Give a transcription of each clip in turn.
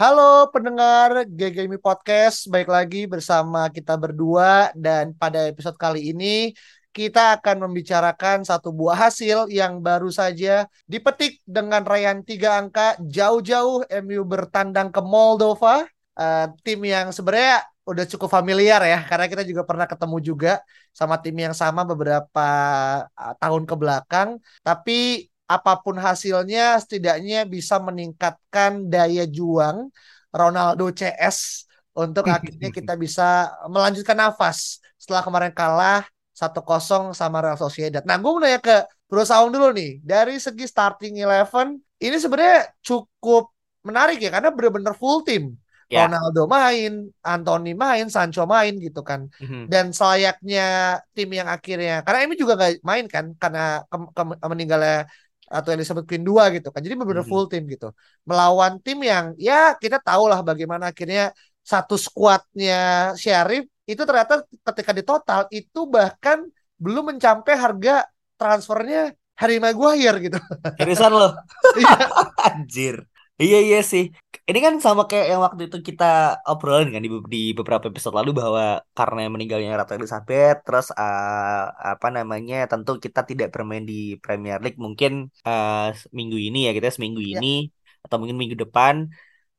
Halo pendengar GGMI Podcast, baik lagi bersama kita berdua. Dan pada episode kali ini kita akan membicarakan satu buah hasil yang baru saja dipetik dengan raihan tiga angka jauh-jauh MU bertandang ke Moldova, uh, tim yang sebenarnya udah cukup familiar ya karena kita juga pernah ketemu juga sama tim yang sama beberapa uh, tahun ke belakang, tapi apa pun hasilnya setidaknya bisa meningkatkan daya juang Ronaldo CS untuk akhirnya kita bisa melanjutkan nafas setelah kemarin kalah 1-0 sama Real Sociedad. Nah, gue mau nanya ke Bro Saung dulu nih. Dari segi starting eleven, ini sebenarnya cukup menarik ya, karena benar-benar full team. Yeah. Ronaldo main, Anthony main, Sancho main gitu kan. Mm-hmm. Dan selayaknya tim yang akhirnya, karena ini juga gak main kan, karena ke, ke, meninggalnya atau Elizabeth Queen 2 gitu kan. Jadi benar-benar hmm. full tim gitu. Melawan tim yang ya kita tahu lah bagaimana akhirnya satu skuadnya Sheriff itu ternyata ketika di total itu bahkan belum mencapai harga transfernya Harry Maguire gitu. Seriusan loh. Iya. Anjir. Iya iya sih. Ini kan sama kayak yang waktu itu kita obrolin kan di, di beberapa episode lalu bahwa karena meninggalnya Ratu Elizabeth, terus uh, apa namanya, tentu kita tidak bermain di Premier League mungkin uh, minggu ini ya kita seminggu ya. ini atau mungkin minggu depan,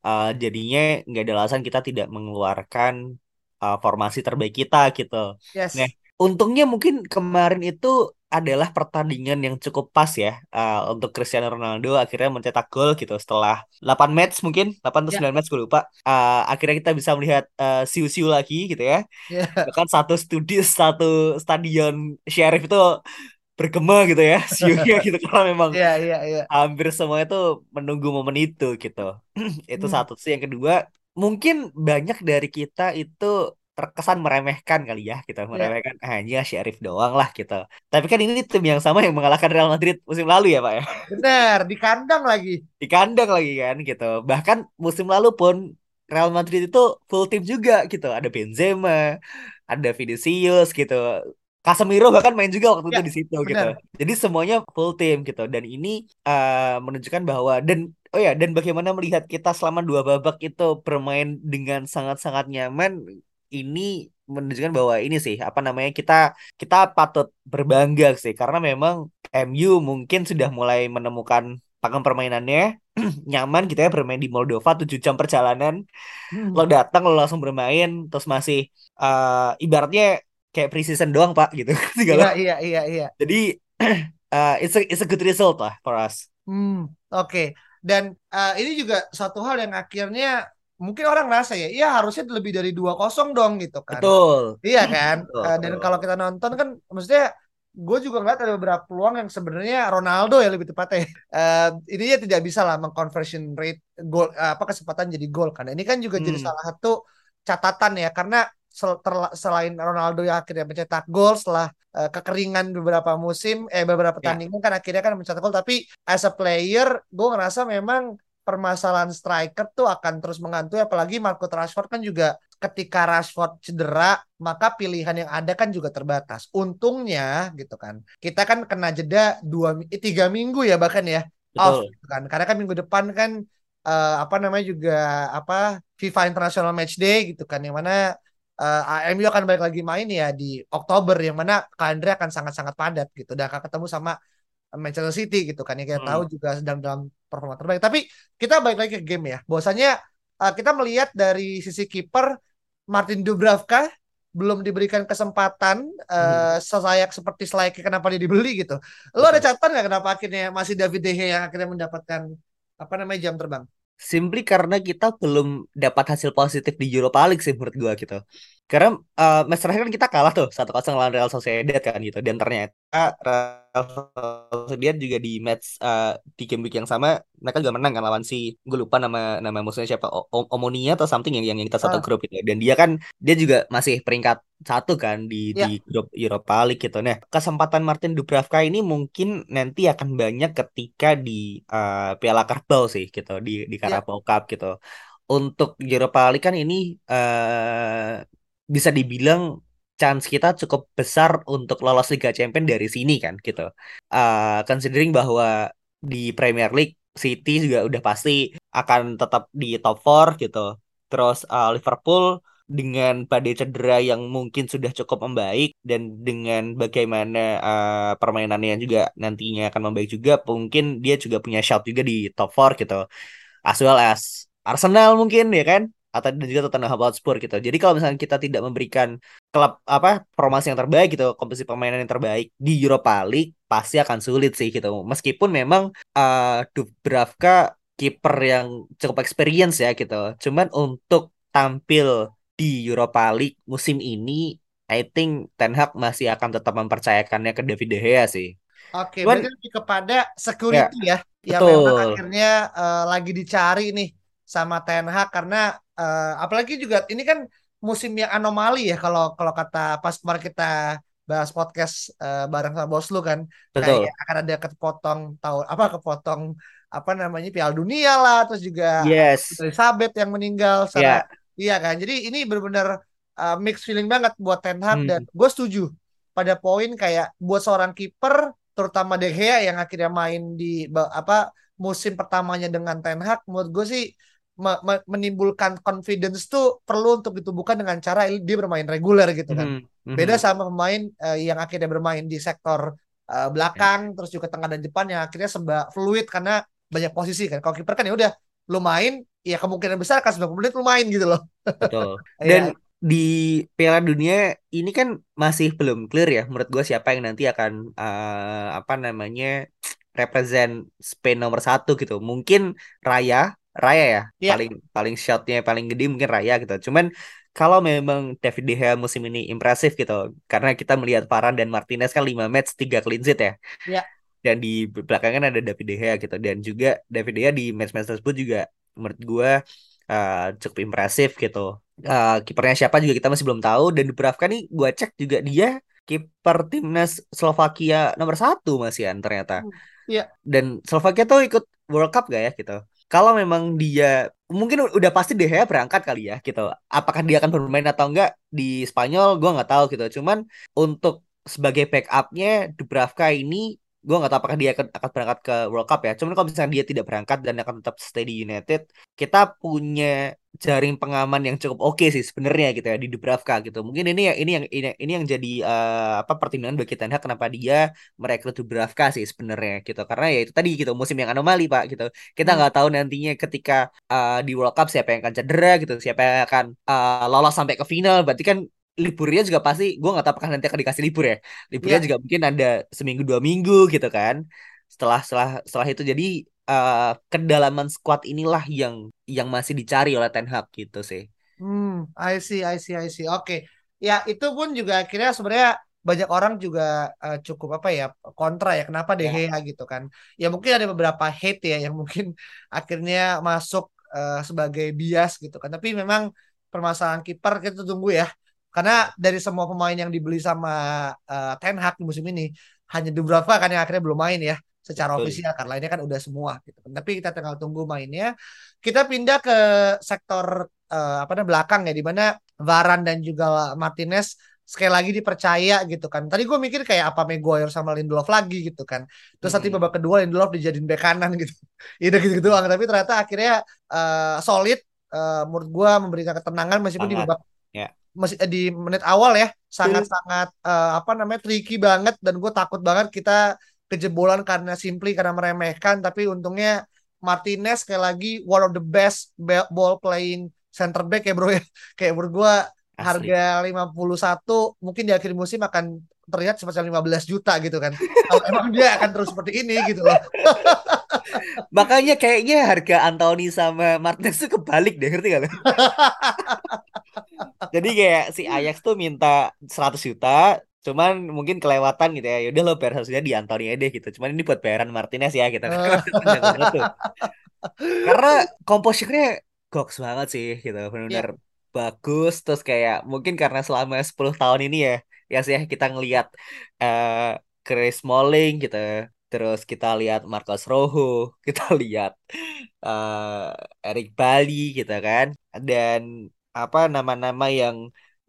uh, jadinya nggak ada alasan kita tidak mengeluarkan uh, formasi terbaik kita gitu. Yes. Nah, untungnya mungkin kemarin itu adalah pertandingan yang cukup pas ya uh, untuk Cristiano Ronaldo akhirnya mencetak gol gitu setelah 8 match mungkin 8 atau 9 yeah. match gue lupa uh, akhirnya kita bisa melihat uh, siu-siu lagi gitu ya yeah. bahkan satu studi satu stadion Sheriff itu bergema gitu ya siunya gitu karena memang yeah, yeah, yeah. hampir semua itu menunggu momen itu gitu itu hmm. satu sih yang kedua mungkin banyak dari kita itu terkesan meremehkan kali ya kita gitu. iya. meremehkan yeah. hanya Sheriff doang lah gitu. Tapi kan ini tim yang sama yang mengalahkan Real Madrid musim lalu ya Pak ya. Benar, di kandang lagi. Di kandang lagi kan gitu. Bahkan musim lalu pun Real Madrid itu full tim juga gitu. Ada Benzema, ada Vinicius gitu. Casemiro bahkan main juga waktu ya, itu di situ benar. gitu. Jadi semuanya full tim gitu. Dan ini uh, menunjukkan bahwa dan oh ya dan bagaimana melihat kita selama dua babak itu bermain dengan sangat-sangat nyaman ini menunjukkan bahwa ini sih apa namanya kita kita patut berbangga sih. Karena memang MU mungkin sudah mulai menemukan pakem permainannya. Nyaman gitu ya bermain di Moldova 7 jam perjalanan. Hmm. lo datang lo langsung bermain terus masih uh, ibaratnya kayak preseason doang pak gitu. Iya iya iya iya. Jadi uh, it's a it's a good result lah for us. Hmm oke. Okay. dan uh, ini juga satu hal yang akhirnya mungkin orang ngerasa ya, iya harusnya lebih dari dua kosong dong gitu kan. Betul. Iya kan. Betul. Uh, dan kalau kita nonton kan, maksudnya gue juga ngeliat ada beberapa peluang yang sebenarnya Ronaldo ya lebih tepatnya. Uh, ini ya tidak bisa lah mengconversion rate gol uh, apa kesempatan jadi gol kan. Ini kan juga hmm. jadi salah satu catatan ya karena sel selain Ronaldo yang akhirnya mencetak gol setelah uh, kekeringan beberapa musim eh beberapa ya. pertandingan yeah. kan akhirnya kan mencetak gol tapi as a player gue ngerasa memang permasalahan striker tuh akan terus menghantui apalagi Marco Rashford kan juga ketika Rashford cedera maka pilihan yang ada kan juga terbatas untungnya gitu kan kita kan kena jeda dua eh, tiga minggu ya bahkan ya Betul. off gitu kan karena kan minggu depan kan uh, apa namanya juga apa FIFA International Match Day gitu kan yang mana uh, eh, MU akan balik lagi main ya di Oktober yang mana kalender akan sangat-sangat padat gitu dan akan ketemu sama Manchester City gitu kan yang kita hmm. tahu juga sedang dalam performa terbaik. Tapi kita balik lagi ke game ya. Bahwasanya uh, kita melihat dari sisi kiper Martin Dubravka belum diberikan kesempatan uh, hmm. selayak seperti selayaknya kenapa dia dibeli gitu. Lo ada catatan nggak kenapa akhirnya masih David De Gea yang akhirnya mendapatkan apa namanya jam terbang? Simply karena kita belum dapat hasil positif di Europa League sih menurut gua gitu. Karena uh, match terakhir kan kita kalah tuh satu kosong lawan Real Sociedad kan gitu. Dan ternyata Real Sociedad juga di match uh, di game week yang sama mereka juga menang kan lawan si gue lupa nama nama musuhnya siapa o Omonia atau something yang yang kita satu ah. grup itu. Dan dia kan dia juga masih peringkat satu kan di ya. di grup Europa League gitu. Nah kesempatan Martin Dubravka ini mungkin nanti akan banyak ketika di uh, Piala Carabao sih gitu di di ya. Carabao ya. Cup gitu untuk Europa League kan ini uh, bisa dibilang chance kita cukup besar untuk lolos Liga Champions dari sini kan gitu. Uh, considering bahwa di Premier League City juga udah pasti akan tetap di top 4 gitu. Terus uh, Liverpool dengan badai cedera yang mungkin sudah cukup membaik dan dengan bagaimana uh, permainannya juga nantinya akan membaik juga mungkin dia juga punya shout juga di top 4 gitu as well as Arsenal mungkin ya kan atau dan juga Tottenham Hotspur gitu. Jadi kalau misalnya kita tidak memberikan klub apa formasi yang terbaik gitu, komposisi permainan yang terbaik di Europa League pasti akan sulit sih gitu. Meskipun memang uh, Dubravka kiper yang cukup experience ya gitu. Cuman untuk tampil di Europa League musim ini I think Ten Hag masih akan tetap mempercayakannya ke David De Gea sih. Oke, Cuman, berarti kepada security ya, ya yang memang akhirnya uh, lagi dicari nih sama Ten Hag karena uh, apalagi juga ini kan musim yang anomali ya kalau kalau kata pas kemarin kita bahas podcast uh, bareng sama bos lu kan Betul. kayak akan ada kepotong tahun apa kepotong apa namanya Piala Dunia lah terus juga yes. Elizabeth yang meninggal secara, yeah. iya kan jadi ini benar-benar uh, mix feeling banget buat Ten Hag hmm. dan gue setuju pada poin kayak buat seorang kiper terutama De Gea yang akhirnya main di apa musim pertamanya dengan Ten Hag menurut gue sih menimbulkan confidence tuh perlu untuk ditumbuhkan dengan cara dia bermain reguler gitu kan. Mm-hmm. Beda sama pemain uh, yang akhirnya bermain di sektor uh, belakang yeah. terus juga tengah dan depan yang akhirnya sembah fluid karena banyak posisi kan. Kalau kiper kan ya udah lu main ya kemungkinan besar kan 90 menit lu main gitu loh. Betul. Dan yeah. di Piala Dunia ini kan masih belum clear ya menurut gue siapa yang nanti akan uh, apa namanya represent Spain nomor satu gitu. Mungkin Raya Raya ya yeah. paling paling shotnya paling gede mungkin Raya gitu cuman kalau memang David De Gea musim ini impresif gitu karena kita melihat Varane dan Martinez kan 5 match 3 clean sheet ya yeah. dan di belakangan ada David De Gea gitu dan juga David De Gea di match-match tersebut juga menurut gue uh, cukup impresif gitu uh, kipernya siapa juga kita masih belum tahu dan Dubravka nih gue cek juga dia kiper timnas Slovakia nomor satu masih kan ternyata. Iya. Yeah. Dan Slovakia tuh ikut World Cup gak ya gitu? Kalau memang dia mungkin udah pasti De Gea berangkat kali ya gitu. Apakah dia akan bermain atau enggak di Spanyol gue nggak tahu gitu. Cuman untuk sebagai backupnya Dubravka ini gue nggak tahu apakah dia akan, akan berangkat ke World Cup ya. Cuman kalau misalnya dia tidak berangkat dan akan tetap stay di United, kita punya jaring pengaman yang cukup oke okay sih sebenarnya gitu ya di Dubravka gitu. Mungkin ini yang ini yang ini, ini yang jadi uh, apa pertimbangan bagi Ten Hag kenapa dia merekrut Dubravka sih sebenarnya gitu. Karena ya itu tadi gitu musim yang anomali Pak gitu. Kita hmm. nggak hmm. tahu nantinya ketika uh, di World Cup siapa yang akan cedera gitu, siapa yang akan uh, lolos sampai ke final. Berarti kan liburnya juga pasti gue nggak tahu apakah nanti akan dikasih libur ya. Liburnya yeah. juga mungkin ada seminggu dua minggu gitu kan. Setelah setelah setelah itu. Jadi uh, kedalaman squad inilah yang yang masih dicari oleh Ten Hag gitu sih. Hmm I see I see I see. Oke. Okay. ya itu pun juga akhirnya sebenarnya banyak orang juga uh, cukup apa ya kontra ya. Kenapa De ya. Gea gitu kan? Ya mungkin ada beberapa hate ya yang mungkin akhirnya masuk uh, sebagai bias gitu kan. Tapi memang permasalahan kiper kita tunggu ya karena dari semua pemain yang dibeli sama uh, Ten Hag di musim ini hanya Dubravka kan yang akhirnya belum main ya secara Betul. ofisial karena lainnya kan udah semua gitu. Tapi kita tinggal tunggu mainnya. Kita pindah ke sektor uh, apa namanya belakang ya di mana Varan dan juga Martinez sekali lagi dipercaya gitu kan. Tadi gue mikir kayak apa Maguire sama Lindelof lagi gitu kan. Terus nanti hmm. babak kedua Lindelof dijadiin bek kanan gitu. Ide gitu gitu doang. Tapi ternyata akhirnya uh, solid. Uh, menurut gue memberikan ketenangan meskipun Sangat. di babak masih eh, di menit awal ya sangat-sangat uh, apa namanya tricky banget dan gue takut banget kita kejebolan karena simply karena meremehkan tapi untungnya Martinez kayak lagi one of the best ball playing center back ya bro ya. Kayak menurut gue harga 51 mungkin di akhir musim akan terlihat semacam 15 juta gitu kan. Kalau emang dia akan terus seperti ini gitu loh. Makanya kayaknya harga Anthony sama Martinez itu kebalik deh ngerti gak Jadi kayak si Ajax tuh minta 100 juta, cuman mungkin kelewatan gitu ya. Yaudah lo bayar harusnya di Anthony deh gitu. Cuman ini buat bayaran Martinez ya kita. Karena komposisinya goks banget sih gitu. Benar-benar yeah. bagus terus kayak mungkin karena selama 10 tahun ini ya ya sih kita ngelihat uh, Chris Smalling gitu terus kita lihat Marcos Rojo kita lihat uh, Eric Bali gitu kan dan apa nama-nama yang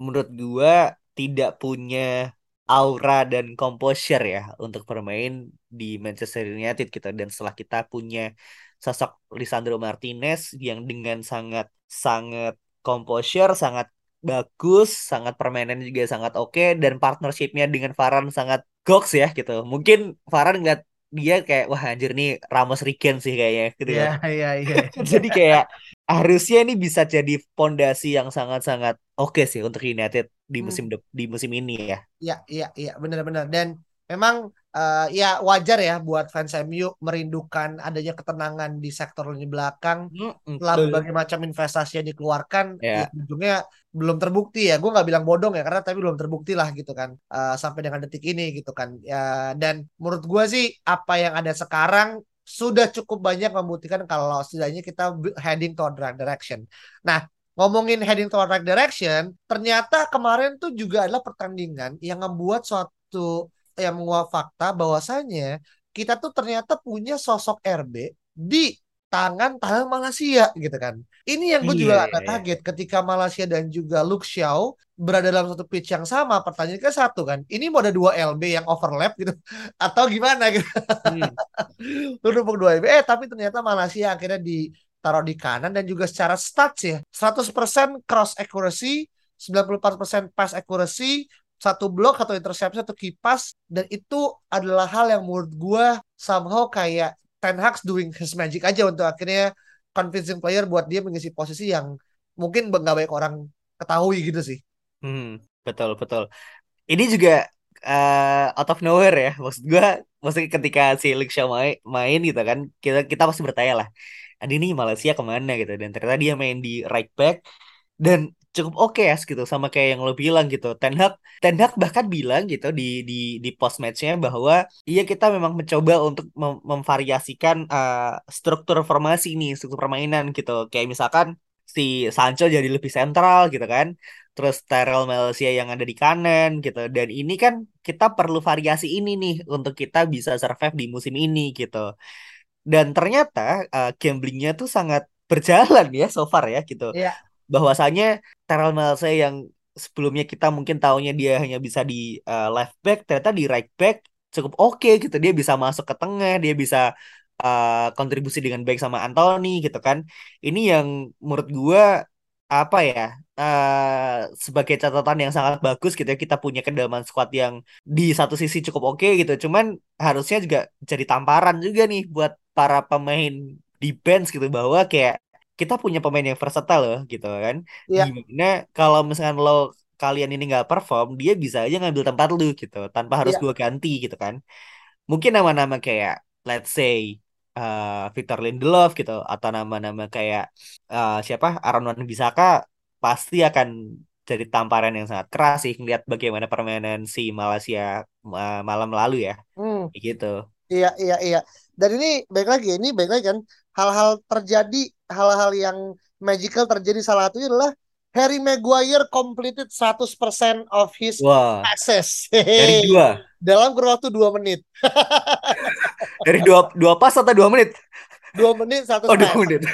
menurut gua tidak punya aura dan composure ya untuk bermain di Manchester United gitu dan setelah kita punya sosok Lisandro Martinez yang dengan sangat sangat composure sangat bagus sangat permainan juga sangat oke okay, dan partnershipnya dengan Varane sangat goks ya gitu mungkin Varane ngeliat dia kayak wah anjir nih Ramos Riken sih kayaknya gitu ya. Iya iya iya. Jadi kayak harusnya ini bisa jadi pondasi yang sangat-sangat oke okay sih untuk United di hmm. musim hmm. di musim ini ya. Iya iya iya benar-benar dan memang uh, ya wajar ya buat fans MU merindukan adanya ketenangan di sektor lini belakang mm, setelah berbagai macam investasi yang dikeluarkan yeah. ya ujungnya belum terbukti ya gue nggak bilang bodong ya karena tapi belum terbukti lah gitu kan uh, sampai dengan detik ini gitu kan ya dan menurut gue sih apa yang ada sekarang sudah cukup banyak membuktikan kalau setidaknya kita heading toward right direction. Nah, ngomongin heading toward right direction, ternyata kemarin tuh juga adalah pertandingan yang membuat suatu yang menguak fakta bahwasanya kita tuh ternyata punya sosok RB di tangan tangan Malaysia gitu kan. Ini yang gue juga yeah. agak iya. kaget ketika Malaysia dan juga Luke Xiao berada dalam satu pitch yang sama. Pertanyaan ke satu kan, ini mau ada dua LB yang overlap gitu atau gimana gitu. Hmm. Lu dua LB, eh tapi ternyata Malaysia akhirnya ditaruh di kanan dan juga secara stats ya 100% cross accuracy 94% pass accuracy satu blok atau interception satu kipas dan itu adalah hal yang menurut gue somehow kayak Ten Hag doing his magic aja untuk akhirnya convincing player buat dia mengisi posisi yang mungkin nggak banyak orang ketahui gitu sih. Hmm, betul betul. Ini juga uh, out of nowhere ya maksud gue maksudnya ketika si Luke Shaw main, main gitu kan kita kita pasti bertanya lah ini Malaysia ke mana gitu dan ternyata dia main di right back dan cukup oke okay ya gitu sama kayak yang lo bilang gitu. Ten Hag Ten Hag bahkan bilang gitu di di di post matchnya bahwa iya kita memang mencoba untuk mem memvariasikan uh, struktur formasi ini struktur permainan gitu. Kayak misalkan si Sancho jadi lebih sentral gitu kan. Terus Tyrell Malaysia yang ada di kanan gitu. Dan ini kan kita perlu variasi ini nih untuk kita bisa survive di musim ini gitu. Dan ternyata uh, gamblingnya tuh sangat berjalan ya so far ya gitu. Yeah bahwasanya Terrell Malse yang sebelumnya kita mungkin tahunya dia hanya bisa di uh, left back ternyata di right back cukup oke okay, gitu. Dia bisa masuk ke tengah dia bisa uh, kontribusi dengan baik sama Anthony gitu kan. Ini yang menurut gua apa ya uh, sebagai catatan yang sangat bagus gitu ya kita punya kedalaman squad yang di satu sisi cukup oke okay, gitu. Cuman harusnya juga jadi tamparan juga nih buat para pemain bench gitu bahwa kayak kita punya pemain yang versatile loh gitu kan. Yeah. Gimana kalau misalkan lo kalian ini nggak perform, dia bisa aja ngambil tempat lu gitu tanpa harus yeah. gue ganti gitu kan. Mungkin nama-nama kayak let's say uh, Victor Lindelof gitu atau nama-nama kayak uh, siapa Aaron Wan Bisaka pasti akan jadi tamparan yang sangat keras sih ngeliat bagaimana permainan si Malaysia uh, malam lalu ya. Hmm. Gitu. Iya iya iya. Dan ini baik lagi ini baik lagi kan hal-hal terjadi hal-hal yang magical terjadi salah satunya adalah Harry Maguire completed 100% of his Wah. passes. Dari dua. Dalam kurun waktu dua menit. Dari dua dua pas atau dua menit? Dua menit satu Oh dua menit.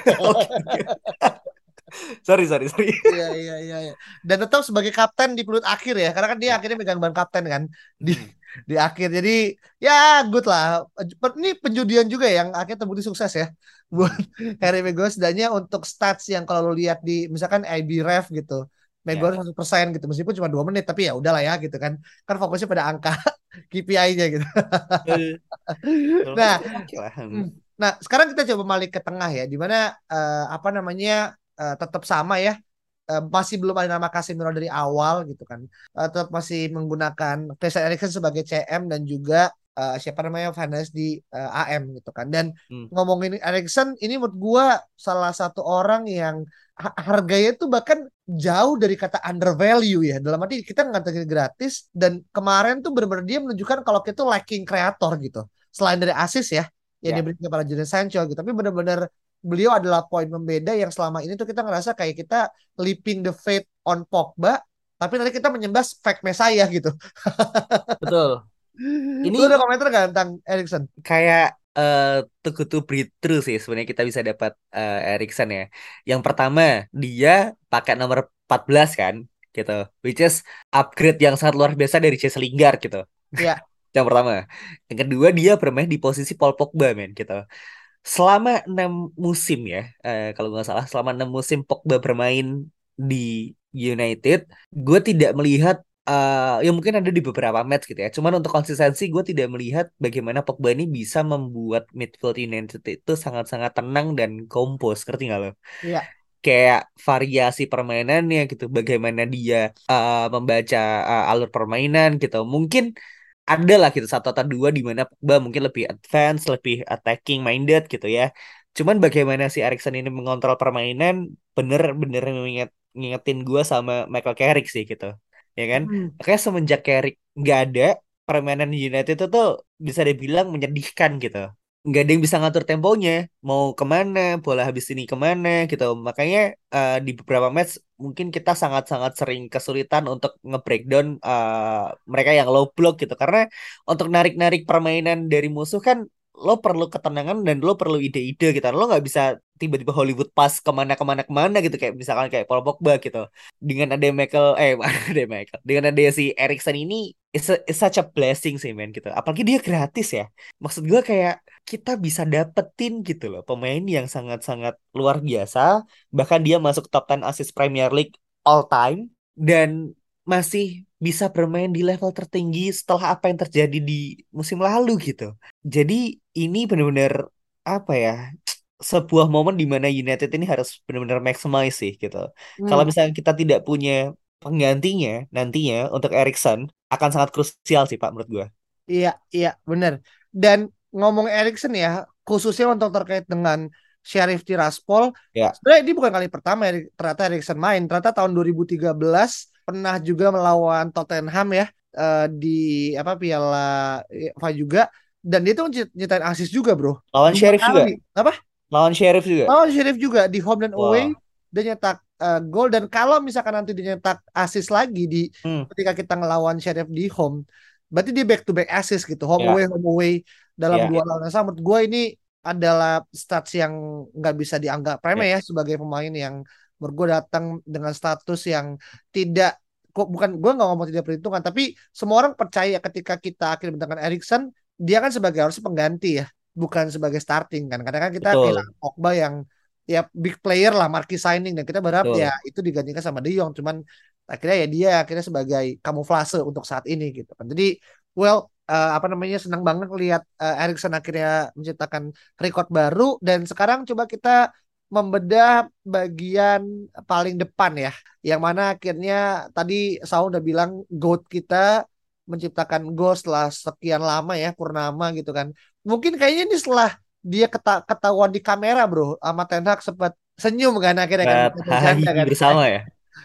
sorry sorry sorry. Iya iya iya. iya. Dan tetap sebagai kapten di pelut akhir ya, karena kan dia ya. akhirnya megang ban kapten kan di hmm. Di akhir. Jadi ya good lah. Ini penjudian juga yang akhirnya terbukti sukses ya buat Harry Maguire setidaknya untuk stats yang kalau lo lihat di misalkan IB Ref gitu Maguire ya. satu persen gitu meskipun cuma dua menit tapi ya udahlah ya gitu kan kan fokusnya pada angka KPI-nya gitu nah hmm. nah sekarang kita coba balik ke tengah ya di mana uh, apa namanya uh, tetap sama ya uh, masih belum ada nama Casemiro dari awal gitu kan uh, tetap masih menggunakan Christian Eriksen sebagai CM dan juga uh, siapa namanya Vanes di uh, AM gitu kan. Dan Hmm. ngomongin Erikson ini menurut gua salah satu orang yang ha- harganya tuh bahkan jauh dari kata undervalue ya. Dalam arti kita ngatakan gratis dan kemarin tuh benar-benar dia menunjukkan kalau kita tuh lacking kreator gitu. Selain dari assist ya yang Ya. diberikan kepada Jadon Sancho gitu. Tapi benar-benar beliau adalah poin pembeda yang selama ini tuh kita ngerasa kayak kita leaping the faith on Pogba tapi nanti kita menyembah fake Messiah gitu. Betul. Ini Lu ada komentar gak tentang Erikson? kayak eh too good to be true sih sebenarnya kita bisa dapat eh, Erikson ya. Yang pertama dia pakai nomor 14 kan gitu. Which is upgrade yang sangat luar biasa dari Jesse Lingard gitu. Iya. Yang pertama. Yang kedua dia bermain di posisi Paul Pogba men gitu. Selama enam musim ya, eh, kalau nggak salah selama enam musim Pogba bermain di United, gue tidak melihat eh ya mungkin ada di beberapa match gitu ya. Cuman untuk konsistensi gue tidak melihat bagaimana Pogba ini bisa membuat midfield United itu sangat-sangat tenang dan kompos, ngerti nggak lo? Iya. Kayak variasi permainannya gitu, bagaimana dia eh, membaca eh, alur permainan gitu. Mungkin ada lah gitu satu atau dua di mana Pogba mungkin lebih advance, lebih attacking minded gitu ya. Cuman bagaimana si Erikson ini mengontrol permainan bener-bener mengingat ngingetin gue sama Michael Carrick sih gitu. Ya kan? Hmm. Makanya semenjak Carrick nggak ada, permainan United itu tuh bisa dibilang menyedihkan gitu. Nggak ada yang bisa ngatur temponya, mau ke mana, bola habis ini ke mana gitu. Makanya eh, di beberapa match mungkin kita sangat-sangat sering kesulitan untuk nge-breakdown eh, mereka yang low block gitu. Karena untuk narik-narik permainan dari musuh kan lo perlu ketenangan dan lo perlu ide-ide gitu. Lo nggak bisa tiba-tiba Hollywood pass ke mana ke mana gitu kayak misalkan kayak Paul Pogba gitu dengan ada Michael eh ada Michael dengan ada si Erikson ini is, a- is such a blessing sih men gitu apalagi dia gratis ya maksud gue kayak kita bisa dapetin gitu loh pemain yang sangat-sangat luar biasa bahkan dia masuk top 10 assist Premier League all time dan masih bisa bermain di level tertinggi setelah apa yang terjadi di musim lalu gitu jadi ini benar-benar apa ya sebuah momen di mana United ini harus benar-benar maximize sih gitu. Kalau Hmm. misalnya kita tidak punya penggantinya nantinya untuk Erikson akan sangat krusial sih Pak menurut gua. Iya, iya, benar. Dan ngomong Erikson ya, khususnya untuk terkait dengan Sheriff Tiraspol, Ya. sebenarnya ini bukan kali pertama Erik- ternyata Erikson main. Ternyata tahun 2013 pernah juga melawan Tottenham ya eh, di apa Piala UEFA juga dan dia tuh nyitain asis juga, Bro. Lawan Sheriff juga. Apa? Lawan Sheriff juga. Lawan Sheriff juga di home dan Wah. away dia nyetak eh, gol dan kalau misalkan nanti dia nyetak assist lagi di Hmm. ketika kita ngelawan Sheriff di home berarti dia back to back assist gitu home Ya. away home away dalam Ya, dua lawan yang sama menurut gue ini adalah stats yang nggak bisa dianggap remeh ya sebagai pemain yang menurut gue datang dengan status yang tidak kok bukan gue nggak ngomong tidak perhitungan tapi semua orang percaya ketika kita akhirnya mendatangkan Erikson dia kan sebagai harus pengganti ya bukan sebagai starting kan. Kadang kan kita kehilangan Pogba yang ya big player lah marquee signing dan kita berharap Betul. ya itu digantikan sama De Jong cuman akhirnya ya dia akhirnya sebagai kamuflase untuk saat ini gitu kan. Jadi well eh, apa namanya senang banget lihat eh, Erikson akhirnya menciptakan rekor baru. Dan sekarang coba kita membedah bagian paling depan ya. Yang mana akhirnya tadi Saul udah bilang GOAT kita menciptakan gol setelah sekian lama ya purnama gitu kan. Mungkin kayaknya ini setelah dia keta- ketahuan di kamera bro. Sama Ten Hag sempat senyum kan akhirnya kan. Dapat hahaha bersama ya.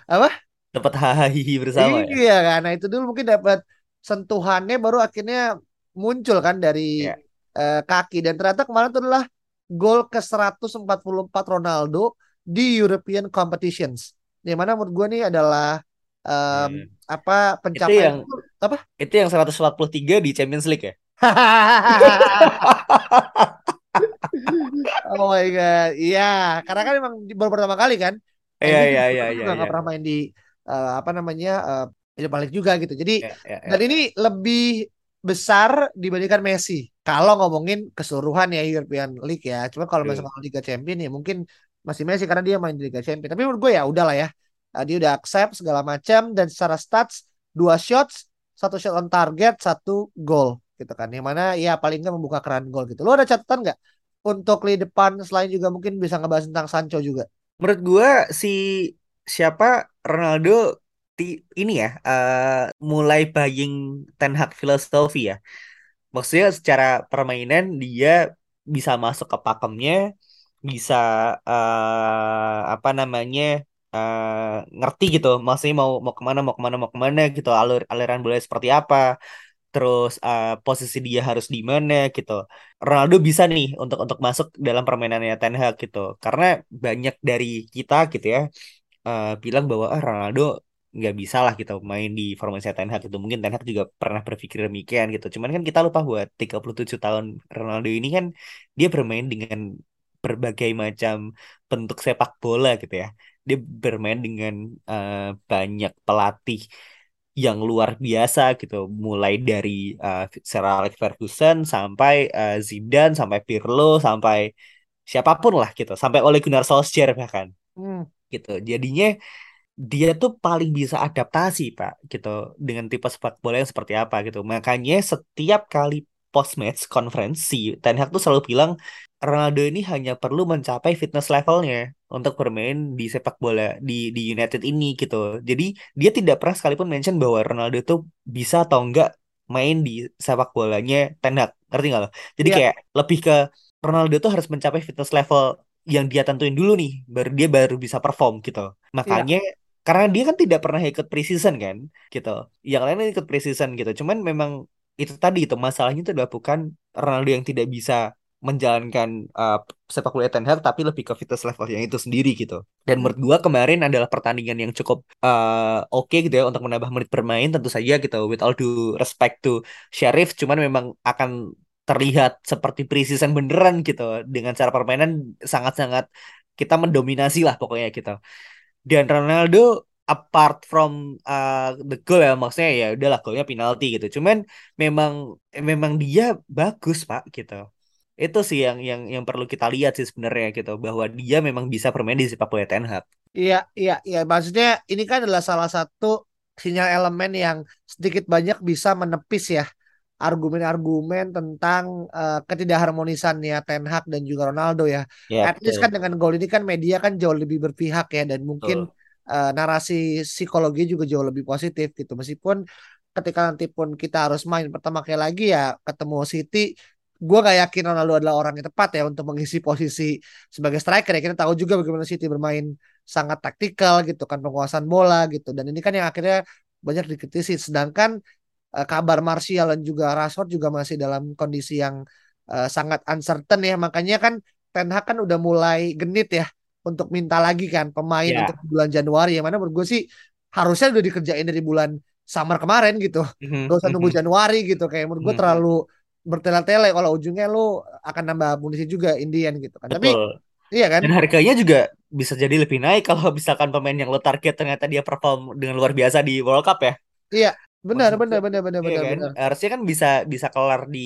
Apa? Dapat hahaha bersama ya. Iya kan, nah itu dulu mungkin dapat sentuhannya baru akhirnya muncul kan dari Iya. eh, kaki dan ternyata kemarin itu adalah gol ke 144 Ronaldo di European competitions. Yang mana menurut gue nih adalah em, Hmm. apa pencapaian yang- itu apa? Itu yang 143 di Champions League ya. oh my god, iya, karena kan emang baru pertama kali kan. Iya iya iya iya. nggak iya. pernah main di eh, apa namanya eh Europa League juga gitu. Jadi Iya, iya, iya. Dan ini lebih besar dibandingkan Messi. Kalau ngomongin keseluruhan ya European League ya. Cuma kalau Betul. misalnya Liga Champion ya mungkin masih Messi karena dia main di Liga Champion. Tapi menurut gue ya udahlah ya. Uh, dia udah accept segala macam dan secara stats dua shots, satu shot on target, satu gol gitu kan. Yang mana ya paling nggak membuka keran gol gitu. Lo ada catatan nggak untuk lini depan selain juga mungkin bisa ngebahas tentang Sancho juga? Menurut gua si siapa Ronaldo ini ya eh, mulai buying Ten Hag filosofi ya. maksudnya secara permainan dia bisa masuk ke pakemnya bisa uh, apa namanya uh, ngerti gitu. Maksudnya mau mau ke mana mau ke mana mau ke mana gitu alur aliran bola seperti apa. Terus uh, posisi dia harus di mana gitu. Ronaldo bisa nih untuk untuk masuk dalam permainannya Ten Hag gitu. Karena banyak dari kita gitu ya uh, bilang bahwa ah, Ronaldo nggak bisa lah kita main di formasi Ten Hag itu. Mungkin Ten Hag juga pernah berpikir demikian gitu. Cuman kan kita lupa buat 37 tahun Ronaldo ini kan dia bermain dengan berbagai macam bentuk sepak bola gitu ya. Dia bermain dengan uh, banyak pelatih yang luar biasa gitu. Mulai dari uh, Sir Alex Ferguson sampai uh, Zidane sampai Pirlo sampai siapa pun lah gitu. Sampai Ole Gunnar Solskjaer bahkan hmm. gitu. Jadinya dia tuh paling bisa adaptasi pak gitu dengan tipe sepak bola yang seperti apa gitu makanya setiap kali post match konferensi Ten Hag tuh selalu bilang Ronaldo ini hanya perlu mencapai fitness levelnya untuk bermain di sepak bola di di United ini gitu. Jadi dia tidak pernah sekalipun mention bahwa Ronaldo itu bisa atau enggak main di sepak bolanya Ten Hag. Ngerti nggak lo? Jadi yeah. kayak lebih ke Ronaldo tuh harus mencapai fitness level yang dia tentuin dulu nih, baru dia baru bisa perform gitu. Makanya yeah. Karena dia kan tidak pernah ikut preseason kan, gitu. Yang lain ikut preseason gitu. Cuman memang itu tadi itu masalahnya itu adalah bukan Ronaldo yang tidak bisa menjalankan uh, sepak bola Ten Hag tapi lebih ke fitness level yang itu sendiri gitu. Dan menurut gua kemarin adalah pertandingan yang cukup uh, oke okay gitu ya untuk menambah menit bermain tentu saja gitu with all due respect to Sheriff cuman memang akan terlihat seperti preseason beneran gitu dengan cara permainan sangat-sangat kita mendominasi lah pokoknya gitu. Dan Ronaldo apart from uh, the goal ya maksudnya ya udahlah golnya penalti gitu. Cuman memang memang dia bagus Pak gitu itu sih yang yang yang perlu kita lihat sih sebenarnya gitu bahwa dia memang bisa bermain di sepak bola Ten Hag. Iya, iya, iya. Maksudnya ini kan adalah salah satu sinyal elemen yang sedikit banyak bisa menepis ya argumen-argumen tentang uh, ketidakharmonisan ya Ten Hag dan juga Ronaldo ya. ya At least kan dengan gol ini kan media kan jauh lebih berpihak ya dan mungkin uh, narasi psikologi juga jauh lebih positif gitu. Meskipun ketika nanti pun kita harus main pertama kali lagi ya ketemu City gue gak yakin Ronaldo adalah orang yang tepat ya untuk mengisi posisi sebagai striker ya. Kita tahu juga bagaimana City bermain sangat taktikal gitu kan penguasaan bola gitu. Dan ini kan yang akhirnya banyak dikritisi. Sedangkan uh, kabar Martial dan juga Rashford juga masih dalam kondisi yang uh, sangat uncertain ya makanya kan Ten Hag kan udah mulai genit ya untuk minta lagi kan pemain yeah. untuk bulan Januari yang mana menurut gue sih harusnya udah dikerjain dari bulan summer kemarin gitu mm-hmm. gak usah nunggu mm-hmm. Januari gitu kayak menurut gue mm-hmm. terlalu bertele-tele kalau ujungnya lu akan nambah amunisi juga Indian gitu kan. Betul. Tapi iya kan? Dan harganya juga bisa jadi lebih naik kalau misalkan pemain yang lo target ternyata dia perform dengan luar biasa di World Cup ya. Iya, benar benar benar benar iya benar kan? benar. Harusnya kan bisa bisa kelar di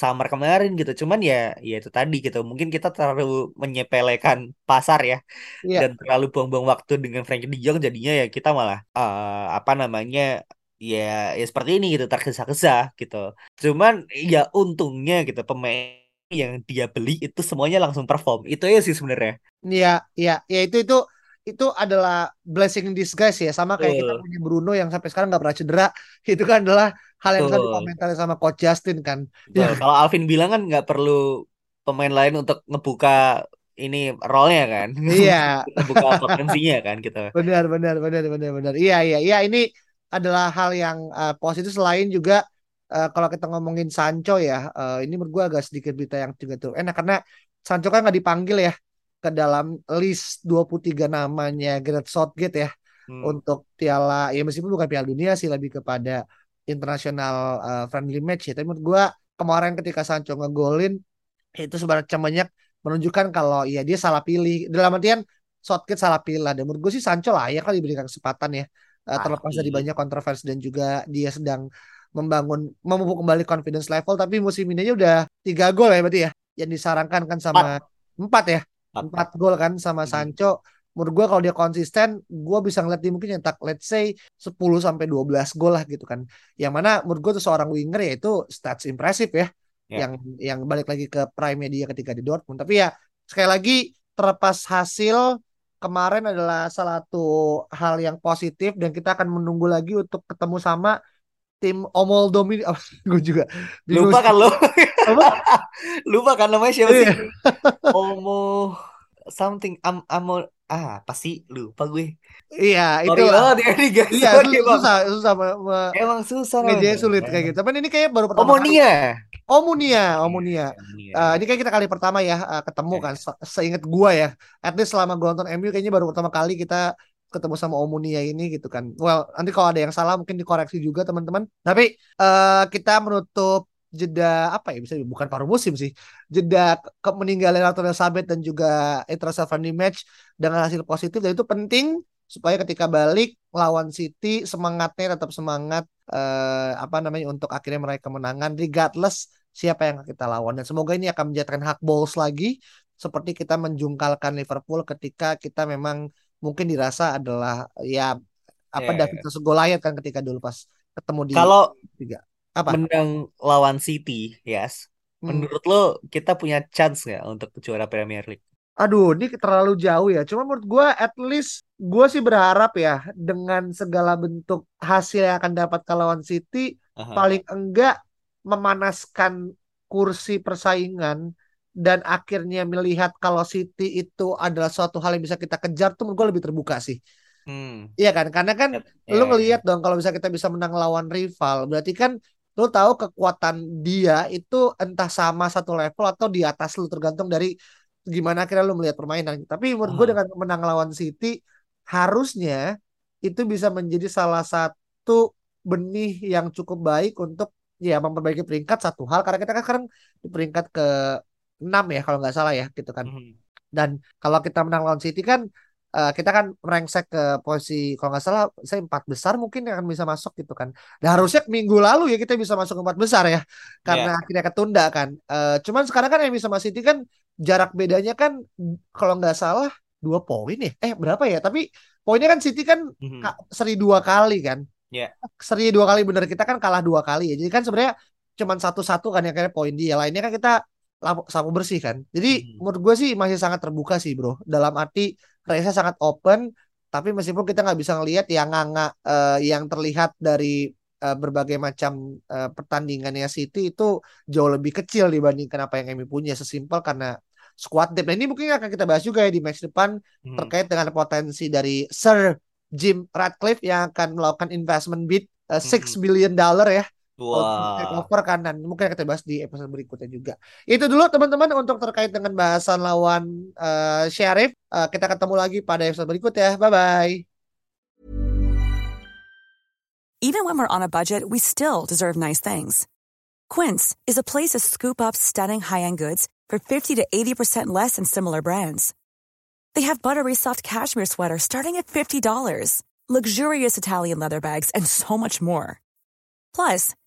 summer kemarin gitu. Cuman ya ya itu tadi gitu. Mungkin kita terlalu menyepelekan pasar ya. Iya. Dan terlalu buang-buang waktu dengan Frankie De Jong jadinya ya kita malah uh, apa namanya ya ya seperti ini gitu tergesa-gesa gitu cuman ya untungnya gitu pemain yang dia beli itu semuanya langsung perform itu ya sih sebenarnya iya iya ya itu itu itu adalah blessing in disguise ya. Sama kayak kita punya Bruno yang sampai sekarang nggak pernah cedera. Itu kan adalah hal yang selalu komentari sama coach Justin kan. Ya. kalau Alvin bilang kan nggak perlu pemain lain untuk ngebuka ini role-nya kan. Iya. Ngebuka potensinya kan gitu. Benar benar benar benar benar. Iya iya iya. Ini adalah hal yang uh, positif. Selain juga uh, kalau kita ngomongin Sancho ya uh, ini menurut gue agak sedikit berita yang juga tuh enak karena Sancho kan nggak dipanggil ya ke dalam list 23 namanya Gareth Southgate ya hmm. untuk piala ya meskipun bukan piala dunia sih lebih kepada internasional uh, friendly match ya. Tapi menurut gue kemarin ketika Sancho ngegolin itu sebenarnya banyak menunjukkan kalau ya dia salah pilih. Dalam artian Southgate salah pilih dan menurut gue sih Sancho lah ya kali diberikan kesempatan ya uh, terlepas dari banyak kontroversi dan juga dia sedang membangun memupuk kembali confidence level. Tapi musim ini aja udah tiga gol ya berarti ya yang disarankan kan sama empat, empat ya empat gol kan sama hmm. Sancho menurut gue kalau dia konsisten gue bisa ngeliat dia mungkin nyetak let's say 10 sampai 12 gol lah gitu kan yang mana menurut gue tuh seorang winger ya itu stats impresif ya yeah. yang yang balik lagi ke prime dia ketika di Dortmund tapi ya sekali lagi terlepas hasil kemarin adalah salah satu hal yang positif dan kita akan menunggu lagi untuk ketemu sama tim Omol Domini oh, gue juga bingung Lupa kan lo? Apa? Lupa kan namanya siapa sih? Iya. Omo something am amo ah pasti lupa gue. iya itu Sorry banget ya iya susah susah Emang susah namanya. sulit kayak gitu tapi ini kayak baru pertama kali Omonia. Omunia Omunia Omonia. Eh, ini kayak kita kali pertama ya eh, ketemu Iya. kan Se- seingat gua ya at least selama gua nonton MU kayaknya baru pertama kali kita ketemu sama Omunia ini gitu kan. Well nanti kalau ada yang salah mungkin dikoreksi juga teman-teman. Tapi eh, kita menutup jeda apa ya bisa bukan paruh musim sih. Jeda ke- meninggalnya Ratu Elizabeth dan juga Etra friendly match dengan hasil positif dan itu penting supaya ketika balik lawan City semangatnya tetap semangat eh, apa namanya untuk akhirnya meraih kemenangan regardless siapa yang kita lawan. Dan semoga ini akan menjadikan hak balls lagi seperti kita menjungkalkan Liverpool ketika kita memang mungkin dirasa adalah ya apa ya, David Goliath kan ketika dulu pas ketemu di Kalau tiga apa menang lawan City, yes. Hmm. Menurut lo kita punya chance nggak untuk juara Premier League? Aduh, ini terlalu jauh ya. Cuma menurut gue, at least gue sih berharap ya dengan segala bentuk hasil yang akan dapat lawan City, Aha. paling enggak memanaskan kursi persaingan dan akhirnya melihat kalau City itu adalah suatu hal yang bisa kita kejar tuh menurut gue lebih terbuka sih. Hmm. Iya kan? Karena kan Ya, lu ya, ngelihat dong kalau bisa kita bisa menang lawan rival, berarti kan lu tahu kekuatan dia itu entah sama satu level atau di atas lu tergantung dari gimana akhirnya lu melihat permainan. Tapi menurut gue Aha. dengan menang lawan City harusnya itu bisa menjadi salah satu benih yang cukup baik untuk ya memperbaiki peringkat satu hal karena kita kan sekarang di peringkat ke 6 ya kalau nggak salah ya gitu kan. Mhm. Dan kalau kita menang lawan City kan eh, kita kan merengsek ke posisi kalau nggak salah saya empat besar mungkin yang akan bisa masuk gitu kan. Dan harusnya minggu lalu ya kita bisa masuk empat besar ya karena akhirnya ketunda kan. Eh, cuman sekarang kan MU sama City kan jarak bedanya kan kalau nggak salah dua poin ya. Eh berapa ya? Tapi poinnya kan City kan Mhm. ka- seri dua kali kan. Ya. Seri dua kali bener kita kan kalah dua kali ya. Jadi kan sebenarnya cuman satu-satu kan yang kayak poin dia. Lainnya kan kita lapu- sapu bersih kan. Jadi Mhm. menurut gue sih masih sangat terbuka sih bro. Dalam arti race sangat open. Tapi meskipun kita nggak bisa ngelihat yang nganga eh, yang terlihat dari eh, berbagai macam eh, pertandingannya City itu jauh lebih kecil dibandingkan apa yang MU punya. Sesimpel karena squad depth. Nah ini mungkin akan kita bahas juga ya di match depan Mhm. terkait dengan potensi dari Sir Jim Ratcliffe yang akan melakukan investment bid uh, 6 Mhm. billion dollar ya untuk Wah. take over kan dan mungkin kita bahas di episode berikutnya juga. Itu dulu teman-teman untuk terkait dengan bahasan lawan uh, Sheriff. Uh, kita ketemu lagi pada episode berikutnya. Bye bye. Even when we're on a budget, we still deserve nice things. Quince is a place to scoop up stunning high-end goods for 50 to 80% less than similar brands. They have buttery soft cashmere sweaters starting at $50, luxurious Italian leather bags, and so much more. Plus,